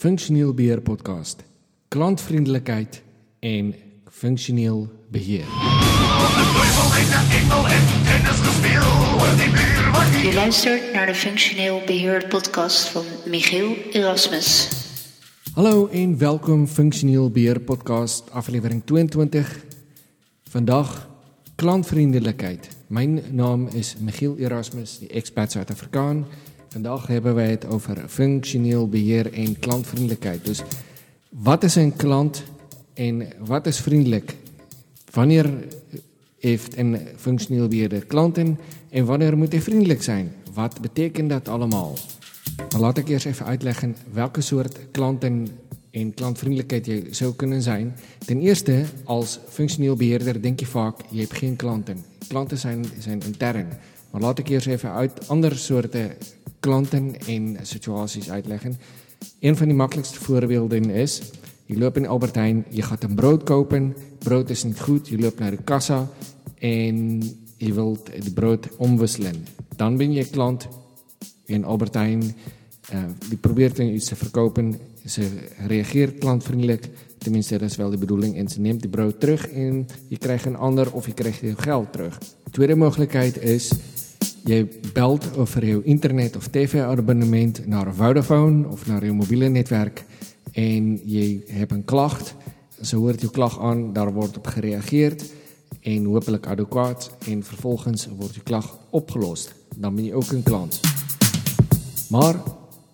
Funksioneel beheer podcast. Klantvriendelikheid en funksioneel beheer. Je luistert naar de Functioneel Beheer podcast van Michiel Erasmus. Hallo en welkom Funksioneel beheer podcast aflewering 22. Vandag klantvriendelikheid. Mijn naam is Michiel Erasmus, die expert Zuid-Afrikaan. Vandaag hebben wij het over functioneel beheer en klantvriendelijkheid. Dus wat is een klant en wat is vriendelijk? Wanneer heeft een functioneel beheerder klanten en wanneer moet hij vriendelijk zijn? Wat betekent dat allemaal? Maar laat ik eerst even uitleggen welke soort klanten en klantvriendelijkheid je zou kunnen zijn. Ten eerste, als functioneel beheerder denk je vaak, je hebt geen klanten. Klanten zijn, zijn intern. Maar laat ik eerst even uit andere soorten klanten en situaties uitleggen. Een van die makkelijkste voorbeelden is, je loopt in Albert Heijn, je gaat een brood kopen, brood is niet goed, je loopt naar de kassa en je wilt het brood omwisselen. Dan ben je klant in Albert Heijn, uh, die probeert iets te verkopen, ze reageert klantvriendelijk, tenminste dat is wel de bedoeling, en ze neemt het brood terug en je krijgt een ander of je krijgt je geld terug. De tweede mogelijkheid is, Jy belt vir jou internet of TV-abonnement na Vodafone of na jou mobiele netwerk en jy het 'n klag. So hoort jou klag aan, daar word op gereageer en hopelik adequaat en vervolgens word die klag opgelos. Dan ben jy ook 'n klant. Maar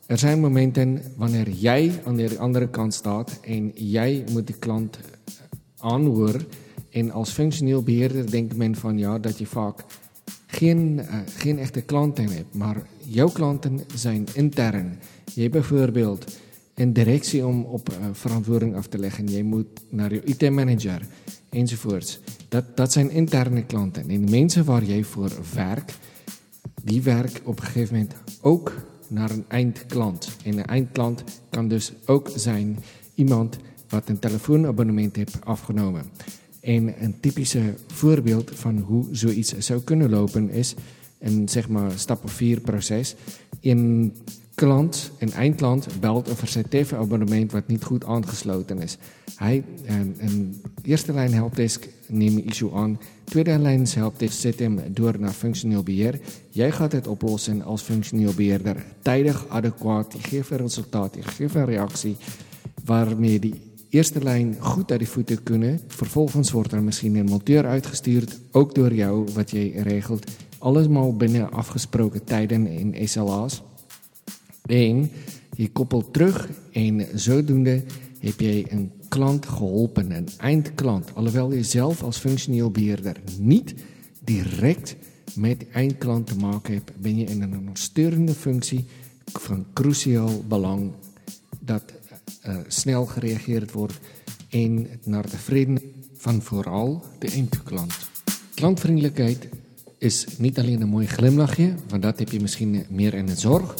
er zijn momente wanneer jy aan die andere kant staat en jy moet die klant aanhoor en als funksioneel beheerder dink men van ja dat jy vaak geen, uh, geen echte klanten hebt, maar jouw klanten zijn intern. Hebt bijvoorbeeld een directie om op uh, verantwoording af te leggen. Je moet naar je IT-manager enzovoorts. Dat, dat zijn interne klanten. En de mensen waar jij voor werkt, die werken op een gegeven moment ook naar een eindklant. En een eindklant kan dus ook zijn iemand wat een telefoonabonnement heeft afgenomen. En een typische voorbeeld van hoe zoiets zou kunnen lopen is een zeg maar stap vier proces. Een klant, een eindklant, belt over zijn tv-abonnement wat niet goed aangesloten is. Hij, een, een eerste lijn helpdesk neem issue aan. Tweede lijn helpdesk zet hem door naar functioneel beheer. Jij gaat het oplossen als functioneel beheerder. Tijdig, adequaat, je geeft een resultaat, je geeft een reactie waarmee die eerste lijn goed uit die voeten kunnen. Vervolgens wordt er misschien een monteur uitgestuurd, ook door jou, wat jij regelt. Allemaal binnen afgesproken tijden in SLA's. En je koppelt terug en zodoende heb jij een klant geholpen, een eindklant. Alhoewel je zelf als functioneel beheerder niet direct met de eindklant te maken hebt, ben je in een ondersteunende functie van cruciaal belang dat uh, snel gereageerd wordt en naar de vrede van vooral de eindklant. Klantvriendelijkheid is niet alleen een mooi glimlachje, want dat heb je misschien meer in de zorg.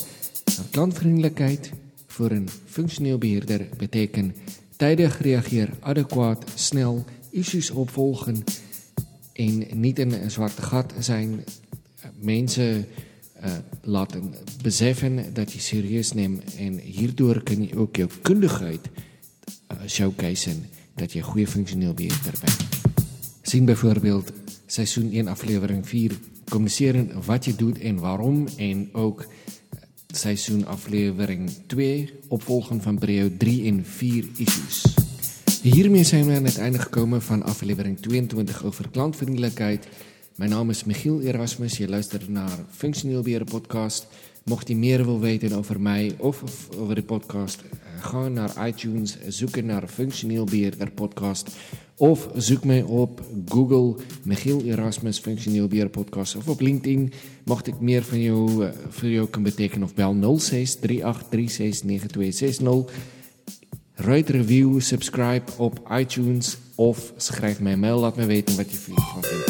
Klantvriendelijkheid voor een functioneel beheerder betekent tijdig reageren, adequaat, snel, issues opvolgen en niet in een zwarte gat zijn. Mensen uh, laat besef dat jy serieus neem en hierdoor kan jy ook jou kundigheid uh, eh, showcase en dat jy goeie funksioneel beheer bent. sien byvoorbeeld seisoen 1 aflewering 4 kommuniseer wat jy doen en waarom en ook eh, seisoen aflewering 2 opvolging van Breo 3 en 4 issues. Hiermee zijn we aan het einde gekomen van aflevering 22 over klantvriendelijkheid. Mijn naam is Michiel Erasmus. Je luistert naar Functioneel Beheer Podcast. Mocht je meer wil weten over mij of over de podcast, eh, ga naar iTunes, zoek naar Functioneel Beheerder Podcast. Of zoek mij op Google Michiel Erasmus Functioneel Beheer Podcast. Of op LinkedIn, mocht ik meer van jou, uh, voor jou kunnen betekenen. Of bel 0638369260. Write review, subscribe op iTunes of schrijf mij een mail. Laat me weten wat je vindt.